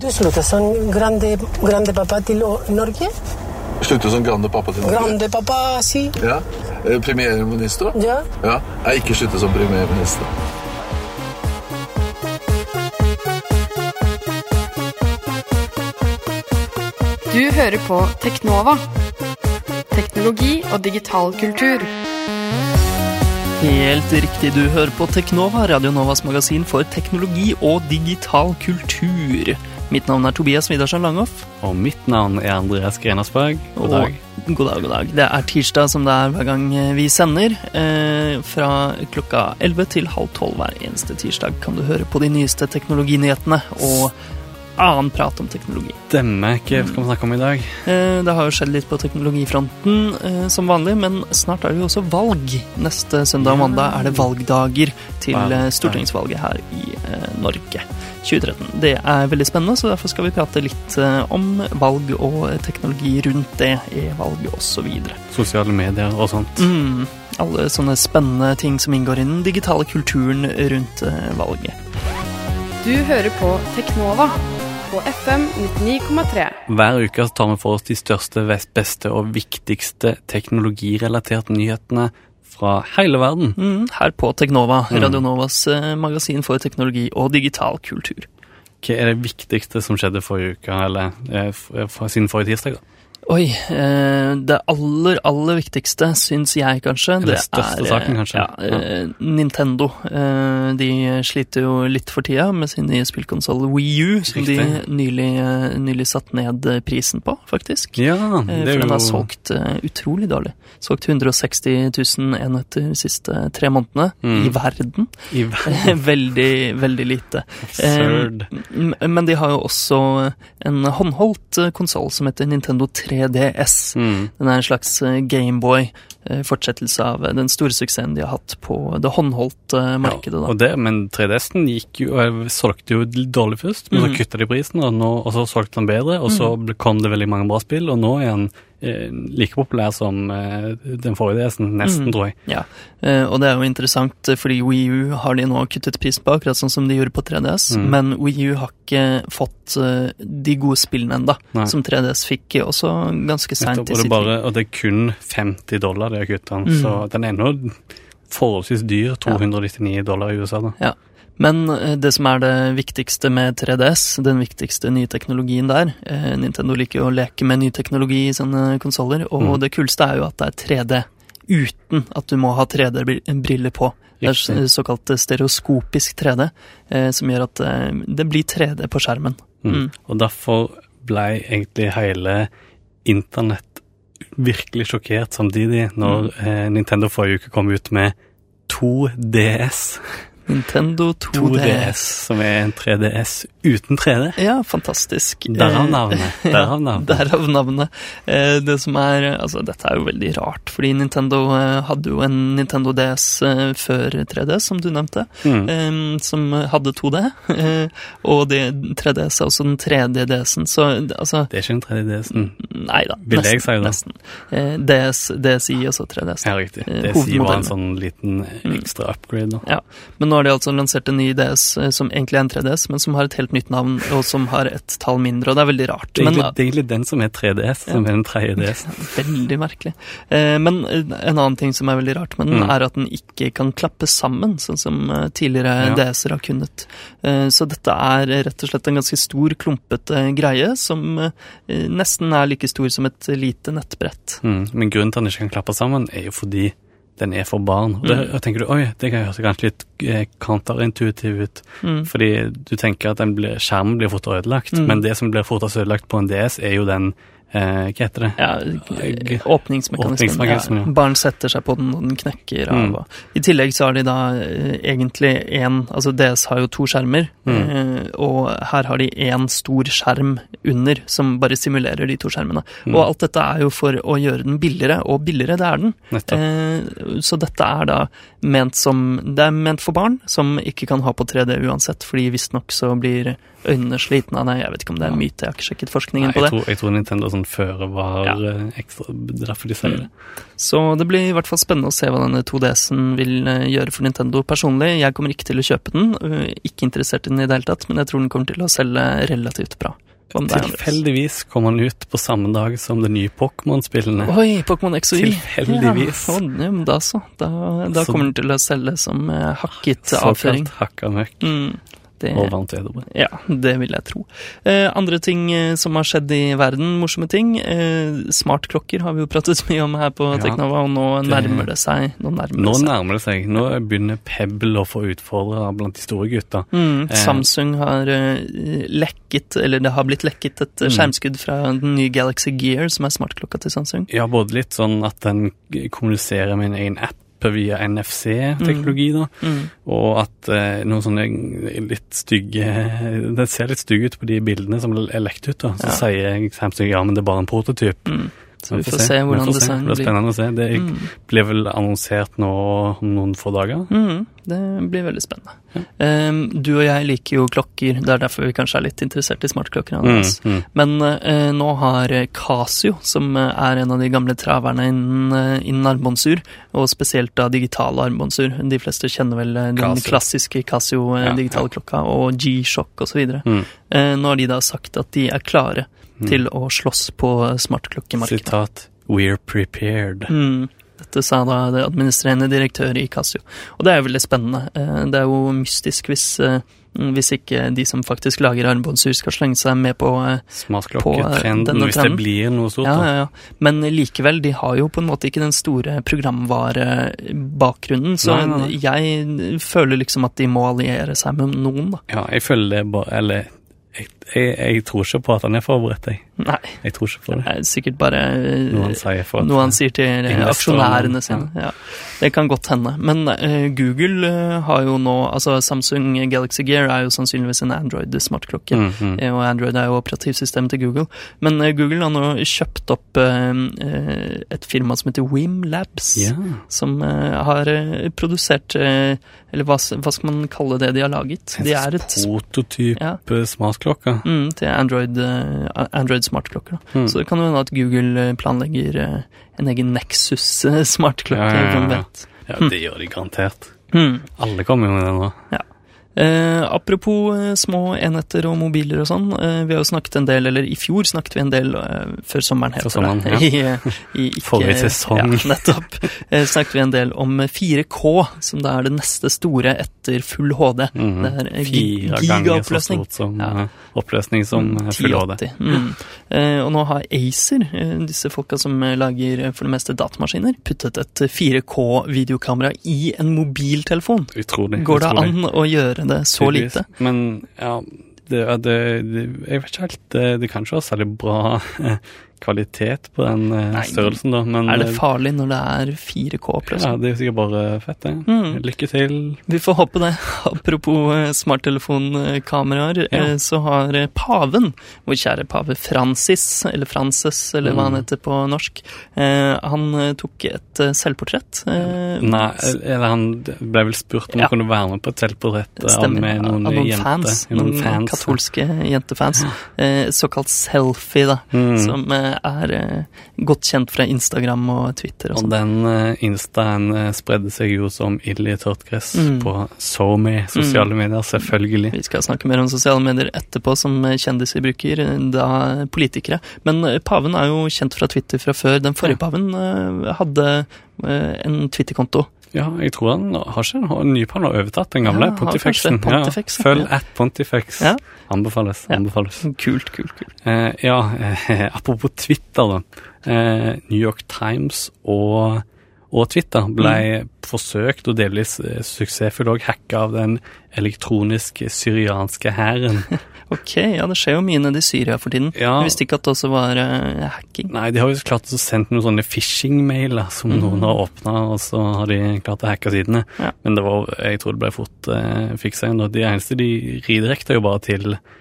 Du sluttet som grande, grande pappa til Norge? Slutter som grande pappa til Norge? Grande pappa, si. Ja. Eh, Premierminister? Ja. ja. Jeg ikke sluttet som premierminister. Du hører på Teknova. Teknologi og digital kultur. Helt riktig, du hører på Teknova, Radio Novas magasin for teknologi og digital kultur. Mitt navn er Tobias Widersen Langhoff. Og mitt navn er Andreas Grenasberg. God dag. Og, god dag, god dag. Det er tirsdag som det er hver gang vi sender. Eh, fra klokka 11 til halv 12 hver eneste tirsdag kan du høre på de nyeste teknologinyhetene og annen prat om teknologi. Stemmer. Hva skal vi snakke om i dag? Eh, det har jo skjedd litt på teknologifronten eh, som vanlig, men snart er det jo også valg. Neste søndag og mandag er det valgdager til eh, stortingsvalget her i Norge 2013. Det er veldig spennende, så derfor skal vi prate litt om valg og teknologi rundt det, e-valg osv. Sosiale medier og sånt. Mm, alle sånne spennende ting som inngår i den digitale kulturen rundt valget. Du hører på Teknova på FM 99,3. Hver uke tar vi for oss de største, beste og viktigste teknologirelaterte nyhetene fra hele verden. Mm, her på Teknova, mm. Radionovas magasin for teknologi og digital kultur. Hva er det viktigste som skjedde forrige uke, eller eh, siden forrige tirsdag? da? Oi. Eh, det aller, aller viktigste, syns jeg kanskje, det, det største er saken, kanskje. Ja, ja. Nintendo. Eh, de sliter jo litt for tida med sin nye spillkonsoll Wii U, som de nylig, nylig satt ned prisen på, faktisk. Ja, det er for den har solgt utrolig dårlig. Solgt 160 000 enheter de siste tre månedene. Mm. I verden. I verden. veldig, veldig lite. Absurd. Men de har jo også en håndholdt konsoll som heter Nintendo 3 3DS. Mm. Den er en slags eh, Gameboy. Eh, fortsettelse av eh, den store suksessen de har hatt på det håndholdte markedet. Ja, det, men 3DS-en gikk jo, solgte jo dårlig først, men mm. så kutta de prisen, og, nå, og så solgte den bedre, og så mm. kom det veldig mange bra spill, og nå er den Eh, like populær som eh, den forrige DS-en, nesten, mm. tror jeg. Ja, eh, og det er jo interessant, fordi Wii U har de nå kuttet prisen på, akkurat sånn som de gjorde på 3DS, mm. men Wii U har ikke fått de gode spillene enda, som 3DS fikk også ganske seint i sitt liv. Og det er kun 50 dollar de har kutta den, mm. så den er ennå forholdsvis dyr, 299 dollar i USA. da. Ja. Men eh, det som er det viktigste med 3DS, den viktigste nye teknologien der eh, Nintendo liker jo å leke med ny teknologi i sånne konsoller, og mm. det kuleste er jo at det er 3D uten at du må ha 3D-briller på. Det er såkalt stereoskopisk 3D, eh, som gjør at det blir 3D på skjermen. Mm. Mm. Og derfor ble egentlig hele internett virkelig sjokkert samtidig når mm. Nintendo forrige uke kom ut med 2DS. Nintendo 2DS. 2DS. Som er en 3DS uten 3D. Ja, fantastisk. Derav navnet. Derav navnet. Derav navnet. Eh, det som er Altså, dette er jo veldig rart, fordi Nintendo eh, hadde jo en Nintendo DS eh, før 3D, som du nevnte, mm. som hadde 2D. Og det, 3DS er også den 3D-DS-en, så altså Det er ikke den 3D-DS-en? Nei da. Vil jeg si det? Nesten. DS, DSI, altså 3DS. Ja, riktig. DSI var en sånn liten ekstra upgrade, da. Ja. Men nå har de altså lansert en ny DS eh, som egentlig er en 3DS, men som har et helt nytt navn, og som har et tall mindre, og det er veldig rart. Det er egentlig, men, det er egentlig den som er 3DS, som ja. er den tredje DS. Veldig merkelig. Eh, men eh, en annen ting som er veldig rart med den, mm. er at den ikke kan klappe sammen, sånn som tidligere ja. DS-er har kunnet. Så dette er rett og slett en ganske stor, klumpete greie, som nesten er like stor som et lite nettbrett. Mm. Men grunnen til at den ikke kan klappe sammen, er jo fordi den er for barn. Og, det, mm. og tenker du oi, det kan høres kanskje litt eh, counterintuitiv ut. Mm. Fordi du tenker at blir, skjermen blir fort ødelagt, mm. men det som blir fortest ødelagt på en DS, er jo den Eh, hva heter det? Ja, Åpningsmekanismen. Ja. Barn setter seg på den, og den knekker av. Mm. I tillegg så har de da eh, egentlig én Altså DS har jo to skjermer, mm. eh, og her har de én stor skjerm under som bare simulerer de to skjermene. Mm. Og alt dette er jo for å gjøre den billigere, og billigere det er den. Eh, så dette er da ment som Det er ment for barn som ikke kan ha på 3D uansett, fordi visstnok så blir øynene slitne det. Jeg vet ikke om det er en myte, jeg har ikke sjekket forskningen Nei, på det. tror, jeg tror Nintendo sånn føre var Ja. eh, ekstra er derfor de sier det. Så det blir i hvert fall spennende å se hva denne 2DS-en vil eh, gjøre for Nintendo personlig. Jeg kommer ikke til å kjøpe den, øh, ikke interessert i den i det hele tatt, men jeg tror den kommer til å selge relativt bra. Tilfeldigvis kom han ut på samme dag som det nye Pokémon-spillene. Oi, Pokémon X og Tilfeldigvis. Ja, men da så. Da, da Så- kommer den til å selge som eh, hakket avføring. Såkalt hakka møkk Mm, det, og vant vedbrød. ja, det vil jeg tro. Eh, andre ting eh, som har skjedd i verden, morsomme ting. Eh, smartklokker har vi jo pratet mye om her på Ja, Teknova, og nå det- nærmer det seg. Nå nærmer Nå det seg. nærmer det seg. Nå begynner Pebble å få utfordrere blant de store gutta. Mm, Eh. Samsung har eh, lekket, eller det har blitt lekket et Mm. skjermskudd fra den nye Galaxy Gear, som er smartklokka til Samsung. Ja, både litt sånn at den kommuniserer med en egen app via NFC-teknologi, da. Mm. Og at eh, noen sånne litt stygge Det ser litt stygge ut på de bildene som er lekt ut, da. Så Ja. sier Samsung ja, men det er bare en prototyp. Mm. Så vi får se hvordan får blir. Det blir. spennende å se. Det Mm. blir vel annonsert nå om noen få dager. Mm, det blir veldig spennende. Um, du og jeg liker jo klokker, det er derfor vi kanskje er litt interessert i smartklokker. Mm, mm. Men uh, nå har Casio, som eh, er en av de gamle traverne innen, eh, innen armbåndsur, og spesielt da digitale armbåndsur De fleste kjenner vel eh, den Casio. klassiske Casio eh, Ja, klokka og G-sjokk osv. Mm. Uh, nå har de da sagt at de er klare til å slåss på smartklokkemarkedet. Sitat We're prepared. Mm. Dette sa da det administrerende direktør i Casio. Og det er jo veldig spennende. Eh, Det er jo mystisk hvis, eh, hvis ikke de som faktisk lager armbåndsur skal slenge seg med på på Smartklokketrenden, denne hvis det blir noe stort. ja, ja, ja. Men likevel, de har jo på en måte ikke den store programvarebakgrunnen, så Nei, nei, nei. jeg føler liksom at de må alliere seg med noen, da. Ja, jeg føler det bare Eller jeg, jeg, jeg tror ikke på at han er forberedt, jeg. Nei, Jeg tror ikke på det det. er sikkert bare eh, Noe han sier Noe han sier til aksjonærene sine. Ja. Det kan godt hende. Men uh, Google eh, har jo nå Altså Samsung Galaxy Gear er jo sannsynligvis en Android-smartklokke. Mm, mm. Og Android er jo operativsystemet til Google. Men uh, Google har nå kjøpt opp eh, et firma som heter Wim Labs. yeah. Som har produsert Eller hva, hva skal man kalle det de har laget? De er et prototype ja, smartklokke. Mm, til Android, eh, Android smartklokker. Mm. Så det kan jo hende at Google eh, planlegger eh, en egen Nexus-smartklokke. Ja, ja, ja, ja. det gjør de garantert. Hmm. Alle kommer jo med det nå. Eh, apropos eh, små enheter og mobiler og sånn. Eh, vi har jo snakket en del, eller i fjor snakket vi en del eh, før sommeren, heter sommeren, det. I, eh, i, Forrige sesong. Ja, nettopp. Eh, snakket vi en del om 4K, som da er det neste store etter full HD. Mhm. Det er gigaoppløsning. Ja. oppløsning som Mm, full HD. Mm. Og nå har Acer, disse folka som lager for det meste datamaskiner, puttet et 4K-videokamera i en mobiltelefon. Utrolig. Går det utrolig. an å gjøre det så Tydeligvis. lite? Men ja, det, det, det Jeg vet ikke helt. Det, kan ikke være særlig bra eh, kvalitet på den eh, Nei, størrelsen, da. Men Er det eh, farlig når det er 4K-oppløsning? det er sikkert bare fett, det. Mm. Lykke til. Vi får håpe det. Apropos smarttelefonkameraer, Ja. så har paven, vår kjære pave Francis, eller Frances, eller hva han Mm. heter på norsk, han tok et selvportrett selvportrett. Eh, Nei, eller han ble vel spurt om Ja. han kunne være med på et selvportrett eh, Stemmer. med noen, av noen jente, fans. Ja, Noen, fans. katolske jentefans. Eh, såkalt selfie, da. Mm. Som eh, er eh, godt kjent fra Instagram og Twitter og Og sånn. den uh, instaen eh, spredde seg jo som ild i tørt gress Mm. på SoMe, sosiale medier, selvfølgelig. Vi skal snakke mer om sosiale medier etterpå, som eh, kjendiser bruker, eh, da politikere. Men eh, paven er jo kjent fra Twitter fra før. Den forrige Ja. paven eh, hadde eh, en Twitter-konto. Ja, jeg tror han har ikke en ny på han har overtatt den gamle Ja, Pontifexen. Pontifex, ja, følg ja. at Pontifex. Ja. Anbefales. Anbefales. Kult, kult, kult. Eh, ja, eh, apropos Twitter, da. Eh, New York Times og, og Twitter ble Mm. forsøkt og delvis suksessfullt suksessfull òg hacka av den elektroniske syrianske hæren. Ok, ja, det skjer jo mye nede i Syria for tiden. Ja. Jeg visste ikke at det også var uh, hacking. Nei, de har jo klart å sendt noen sånne phishing-mailer som mm. noen har åpna, og så har de klart å hacke sidene. Ja. Men det var, jeg tror det ble fort uh, fiksa igjen. De eneste de redirekta jo bare til eh,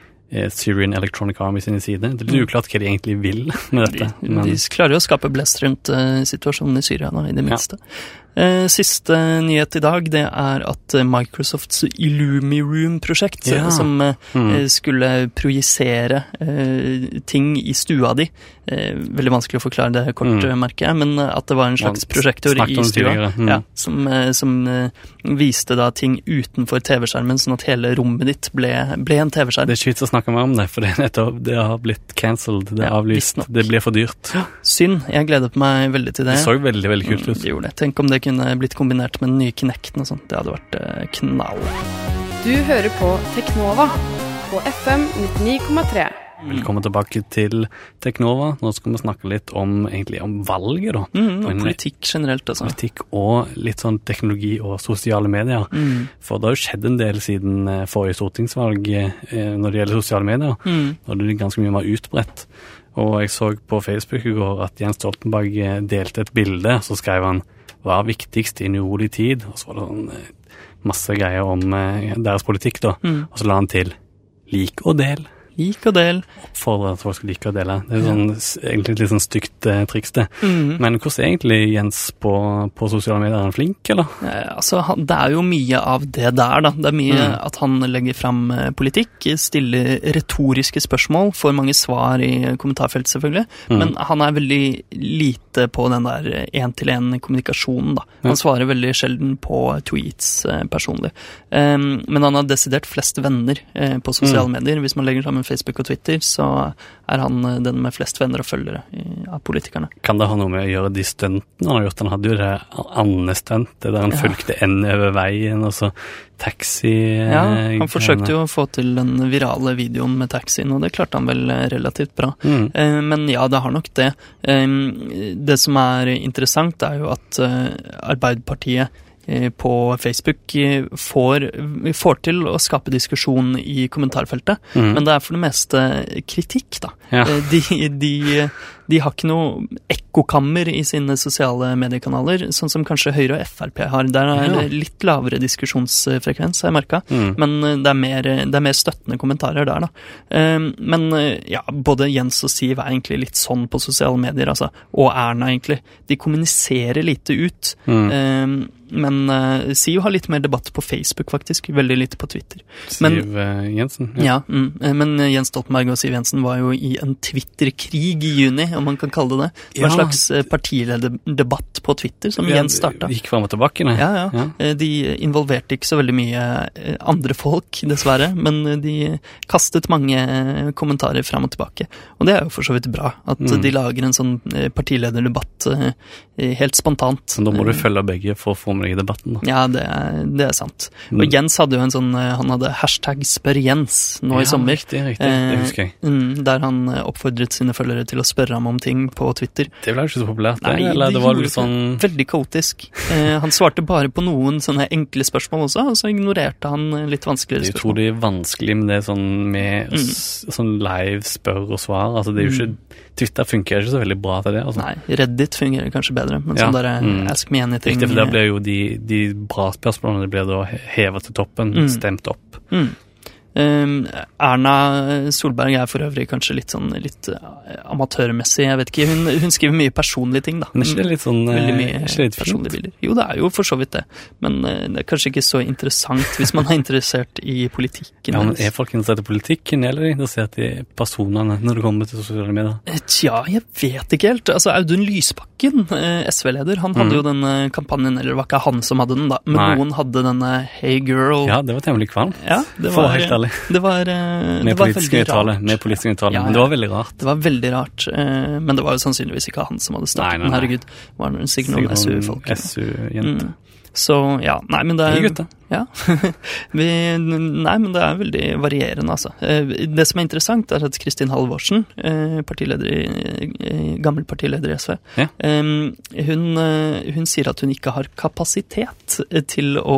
Syrian Electronic Army sine sider. Det er litt uklart hva de egentlig vil med dette. De, Men, de klarer jo å skape blest rundt uh, situasjonen i Syria nå, i det minste. Eh, siste nyhet i dag det er at eh, Microsofts Illumiroom-prosjekt, Ja. som eh, Mm. eh, skulle projisere eh, ting i stua di eh, Veldig vanskelig å forklare det kort, Mm. eh, merker jeg, men eh, at det var en slags prosjektor i stua mm. ja, som, eh, som eh, viste da ting utenfor TV-skjermen, sånn at hele rommet ditt ble, ble en TV-skjerm. det er ikke vits å snakke mer om det, for det, det har blitt cancelled. Det er avlyst. Det blir for dyrt. Synd. Jeg gledet meg veldig til det. Det så veldig, veldig kult Mm, ut. det gjorde det. Tenk om det kunne blitt kombinert med den nye Kinecten og sånt. Det hadde vært eh, knall. Du hører på Teknova på FM 99,3. Velkommen tilbake til Teknova. Nå skal vi snakke litt om, egentlig, om valget, da. Mm, og politikk generelt, altså. Politikk og litt sånn teknologi og sosiale medier. Mm. For det har jo skjedd en del siden eh, forrige stortingsvalg eh, når det gjelder sosiale medier. Mm. Og det er ganske mye mer utbredt. Og jeg så på Facebook i går at Jens Stoltenberg delte et bilde. Så skrev han 'Hva er viktigst i en urolig tid?' Og så var det sånn eh, masse greier om eh, deres politikk, da. Mm. Og så la han til 'lik og del'. Lik og del. Oppfordre at folk skal like å dele. Det er sånn, egentlig et litt sånn stygt eh, triks, det. Mm. Men hvordan er egentlig Jens på, på sosiale medier? Er han flink, eller? Eh, altså, han- det er jo mye av det der, da. Det er mye Mm. at han legger fram eh, politikk, stiller retoriske spørsmål, får mange svar i kommentarfeltet, selvfølgelig. Mm. Men han er veldig lite på den der én-til-én-kommunikasjonen, da. Han svarer veldig sjelden på tweets eh, personlig. Um, men han har desidert flest venner eh, på sosiale Mm. medier. Hvis man legger sammen Facebook og Twitter, så er han eh, den med flest venner og følgere av politikerne. Kan det ha noe med å gjøre de stuntene han har gjort? Han hadde jo det andestuntet der han Ja. fulgte N over veien, og så taxi Ja, eh, han forsøkte jo å få til den virale videoen med taxien, og det klarte han vel eh, relativt bra. mm. Men ja, det har nok det. Det som er interessant, er jo at Arbeiderpartiet på Facebook eh, får, får til å skape diskusjon i kommentarfeltet, Mm. men det er for det meste kritikk, da. Ja. Eh, De, de, de har ikke noe ekkokammer i sine sosiale mediekanaler, sånn som kanskje Høyre og Frp har. Der er Ja. det litt lavere diskusjonsfrekvens, har jeg merka. Mm. Men eh, det er, mer, det er mer støttende kommentarer der, da. Eh, Men eh, ja, både Jens og Siv er egentlig litt sånn på sosiale medier, altså. Og Erna, egentlig. De kommuniserer lite ut. Mm. Eh, Men eh, Siv har litt mer debatt på Facebook, faktisk. Veldig lite på Twitter. men- Siv eh, Jensen. Ja, mm, eh, Men Jens Stoltenberg og Siv Jensen var jo i en Twitter-krig i juni, om man kan kalle det det. Det var en slags eh, partilederdebatt på Twitter, som Jens starta. Gikk fram og tilbake, nei. Ja, ja. Ja. Eh, De involverte ikke så veldig mye eh, andre folk, dessverre, men de kastet mange kommentarer fram og tilbake. Og det er jo for så vidt bra, at Mm. de lager en sånn partilederdebatt helt spontant. Men da må du følge begge for å få med deg debatten, da. Ja, det er, det er sant. Mm. Og Jens hadde jo en sånn Han hadde hashtag spør Jens nå i sommer. Riktig, riktig. Det husker jeg. Mm, der han oppfordret sine følgere til å spørre ham om ting på Twitter. Det ble jo ikke så populært, det. Nei, eller det det var litt sånn Veldig kaotisk. Eh, han svarte bare på noen sånne enkle spørsmål også, og så ignorerte han litt vanskeligere spørsmål. Det er utrolig vanskelig med det sånn med Mm. sånn live spør og svar. Altså, det er jo ikke Twitter funker ikke så veldig bra til det. Altså. Nei, Reddit fungerer kanskje bedre, men Ja, sånn der eh, mm. ask me anything Riktig, for der blir jo de, de bra spørsmålene de blir da hevet til toppen, Mm. stemt opp. mm. Um, Erna Solberg er for øvrig kanskje litt sånn litt eh, amatørmessig, jeg vet ikke. Hun, hun skriver mye personlige ting, da. Men er ikke det litt sånn eh, Veldig er mye litt personlige fint? bilder. Jo, det er jo for så vidt det, men eh, det er kanskje ikke så interessant hvis man er interessert i politikken. Ja, men. Er folk interessert i politikken, eller er de interessert i personene når det kommer til sosiale medier? Eh, Tja, jeg vet ikke helt. Altså, Audun Lysbakken, eh, SV-leder, han hadde mm. jo denne kampanjen, eller det var ikke han som hadde den, da, men Nei. noen hadde denne Hey Girl. Ja, det var temmelig kvalmt. Ja, det For å være helt ærlig. Det var, uh, Med det politisk rart. Med politisk uttale. Ja, Men det var veldig rart. Det var veldig rart, uh, men det var jo sannsynligvis ikke han som hadde startet den. Herregud, var det sikkert noen SU-folk. SU-jente. Mm. Så ja, nei, men det Hei, er gutta. Ja. Vi, nei, men det er veldig varierende, altså. Eh, Det som er interessant, er at Kristin Halvorsen, eh, partileder i, gammel partileder i SV, Ja. hun, eh, hun sier at hun ikke har kapasitet til å,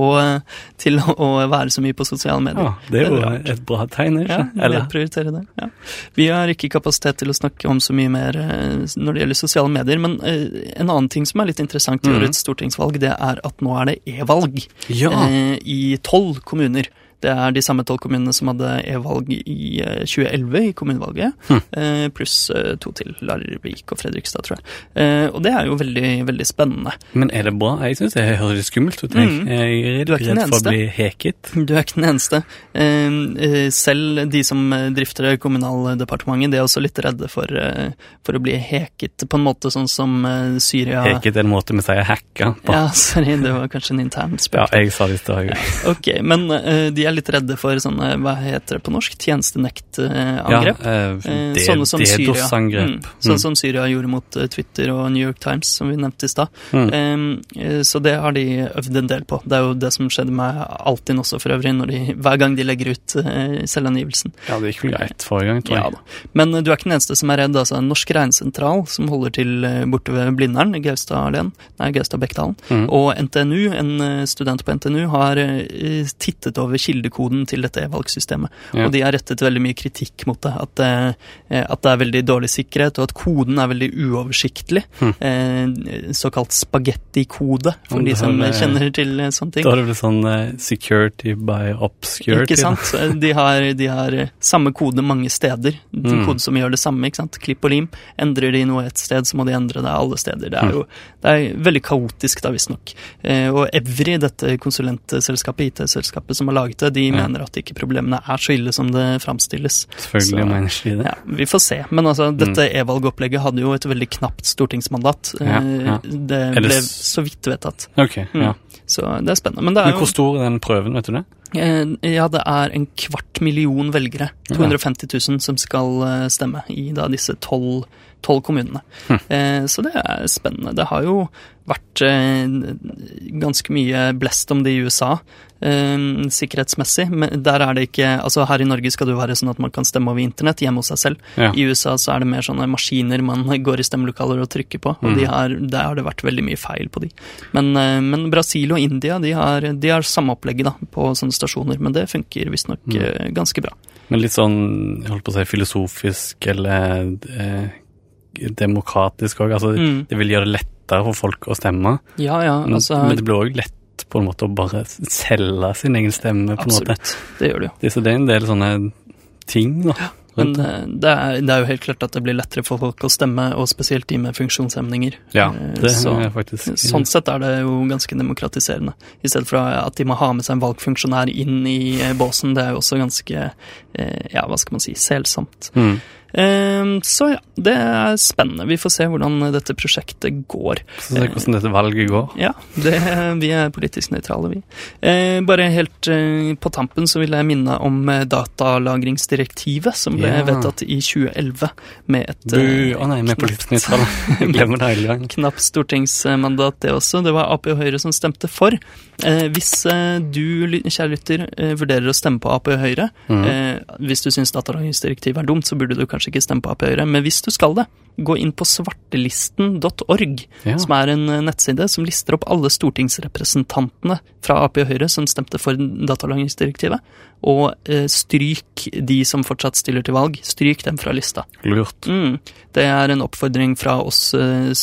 til å være så mye på sosiale medier. Ja, det er jo rart. et bra tegn, Ja, ikke Eller? nedprioritere det. Ja. Vi har ikke kapasitet til å snakke om så mye mer når det gjelder sosiale medier, men en annen ting som er litt interessant i Mhm. årets stortingsvalg, det er at nå er det e-valg Ja. eh, i tolv kommuner. Det er de samme tolv kommunene som hadde e-valg i eh, 2011 i kommunevalget, eh, pluss eh, to til, Larvik og Fredrikstad, tror jeg. Eh, og det er jo veldig, veldig spennende. Men er det bra? Jeg syns det høres skummelt ut. Jeg, Mm. jeg er redd, redd for å bli heket. Du er ikke den eneste. Eh, eh, selv de som eh, drifter Kommunaldepartementet, de er også litt redde for, eh, for å bli heket på en måte sånn som eh, Syria Heket er en måte vi sier hacka på. Ja, sorry, det var kanskje en intern Ja, jeg sa det i stad. Ok, men eh, de er litt redde for sånne, hva heter det på norsk, tjenestenektangrep. Ja, eh, Eh, det- sånne som Syria. Mm, sånn som Syria gjorde mot eh, Twitter og New York Times, som vi nevnte i stad. Mm. Så det har de øvd en del på. Det er jo det som skjedde med Altinn også, for øvrig, de, hver gang de legger ut selvangivelsen. Ja, det gikk vel greit forrige gang, tror Ja jeg. da. Men du er ikke den eneste som er redd. altså Norsk Regnsentral, som holder til borte ved Blindern, nei, Gaustad-Bekkdalen, mm. og NTNU, en student på NTNU, har tittet over kildekoden til dette e-valgsystemet. Ja. Og de har rettet veldig mye kritikk mot det. At, eh, at det er veldig dårlig sikkerhet, og at koden er veldig uoversiktlig. Hm. Eh, såkalt spagettikode, for de som har, eh, kjenner til sånne ting. Da er det vel sånn security by obscurity. Ikke sant? De har, de har samme kode mange steder. Mm. kode som gjør det samme. ikke sant? Klipp og lim. Endrer de noe et sted, så må de endre det alle steder. Det er Mm. jo det er veldig kaotisk, da, visstnok. Eh, og Evry, dette konsulentselskapet, IT-selskapet som har laget det, de Ja. mener at ikke problemene er så ille som det framstilles. Selvfølgelig Så- mener de det. Ja, Vi får se. Men altså, dette e-valgopplegget hadde jo et veldig knapt stortingsmandat. Mm. Ja, Eh. Det ble s- så vidt vedtatt. Ok, Mm. ja. Så det er spennende. Men det er Men hvor stor er den prøven, vet du det? Eh, Ja, det er en kvart million velgere. 250 000 som skal eh, stemme i da disse tolv tolv kommunene. Hm. Eh, Så det er spennende. Det har jo vært eh, ganske mye blest om det i USA. eh, sikkerhetsmessig, men der er det ikke Altså her i Norge skal det jo være sånn at man kan stemme over internett hjemme hos seg selv. Ja. I USA så er det mer sånne maskiner man går i stemmelokaler og trykker på, og Mm. de har, der har det vært veldig mye feil på de. Men, men Brasil og India de har, de har samme opplegget da, på sånne stasjoner, men det funker visstnok Mm. ganske bra. Men litt sånn, jeg holdt på å si, filosofisk eller eh, demokratisk òg. Altså, Mm. det vil gjøre det lettere for folk å stemme. Ja, ja, altså men det blir òg lett på en måte å bare selge sin egen stemme. på en måte. Absolutt. Det gjør det jo. Det, så det er en del sånne ting da, Ja, Men det. er, det er jo helt klart at det blir lettere for folk å stemme, og spesielt de med funksjonshemninger. Ja, Eh, det så- er faktisk Sånn sett er det jo ganske demokratiserende. I stedet for at de må ha med seg en valgfunksjonær inn i eh, båsen. Det er jo også ganske, eh, ja, hva skal man si, selsomt. mm. Eh, Så ja, det er spennende. Vi får se hvordan dette prosjektet går. Så se hvordan dette valget går. Ja, det, vi er politisk nøytrale, vi. Eh, bare helt eh, på tampen så vil jeg minne om eh, datalagringsdirektivet, som ble Ja. vedtatt i 2011 med et Bu! eh, Å nei, er politisk nøytrale. Glemmer det hele gang. knapt stortingsmandat, det også. Det var Ap og Høyre som stemte for. Eh, hvis eh, du, kjære lytter, eh, vurderer å stemme på Ap og Høyre, mm. eh, hvis du syns datalagringsdirektivet er dumt, så burde du kanskje ikke stemme på Ap Høyre. Men hvis du skal det, gå inn på svartelisten.org, Ja. som er en eh, nettside som lister opp alle stortingsrepresentantene fra Ap og Høyre som stemte for datalagringsdirektivet, og eh, stryk de som fortsatt stiller til valg. Stryk dem fra lista. Lurt. Mm. Det er en oppfordring fra oss eh,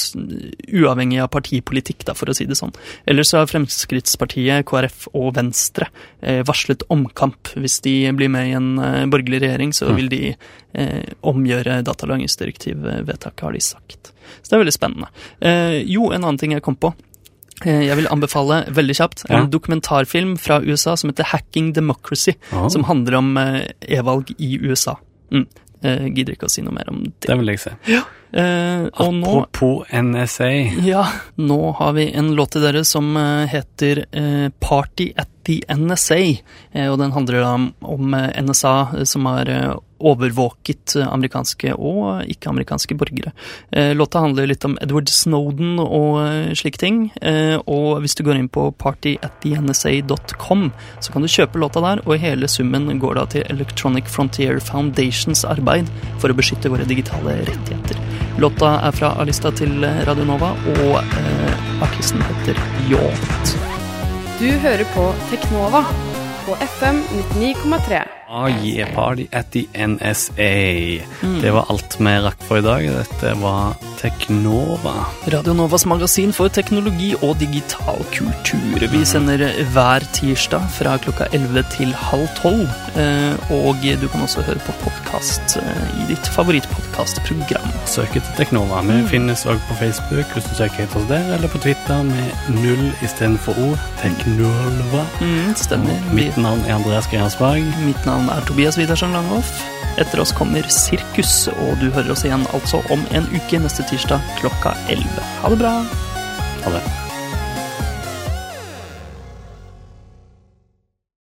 uavhengig av partipolitikk, da, for å si det sånn. Ellers så har Fremskrittspartiet, KrF og Venstre varslet omkamp. Hvis de blir med i en eh, borgerlig regjering, så Mm. vil de eh, omgjøre datalagringsdirektivvedtaket, har de sagt. Så det er veldig spennende. Eh, jo, en annen ting jeg kom på. Eh, Jeg vil anbefale veldig kjapt en Ja. dokumentarfilm fra USA som heter Hacking Democracy, oh. som handler om eh, e-valg i USA. Mm. Eh, gidder ikke å si noe mer om det. det vil jeg se. Eh, og nå, Apropos NSA. ja, nå har vi en låt til dere som eh, heter eh, Party at the NSA. Eh, og den handler om, om eh, NSA som har overvåket eh, amerikanske og ikke-amerikanske borgere. Eh, låta handler litt om Edward Snowden og eh, slike ting. Og hvis du går inn på partyatthennsa.com, så kan du kjøpe låta der, og hele summen går da til Electronic Frontier Foundations arbeid for å beskytte våre digitale rettigheter. Låta er fra A-lista til Radio Nova, og eh, artisten heter Yacht. Du hører på Teknova på FM 99,3. Ah, yeah, party at the NSA. Det var alt vi rakk for i dag. Dette var Teknova. Radio Novas magasin for teknologi og digital kultur. Vi sender hver tirsdag fra klokka 11 til halv 12. eh, Og du kan også høre på podkast i ditt favorittpodkastprogram. Søk etter Teknova. Vi finnes òg på Facebook hvis du søker etter oss der, eller på Twitter med null istedenfor O. Teknolva. Mm, stemmer. Og Mitt navn er Andreas Greiersberg. mitt navn er Tobias Widersen Langhoff. Etter oss kommer Sirkus, og du hører oss igjen altså om en uke neste tirsdag klokka 11. Ha det bra. Ha det.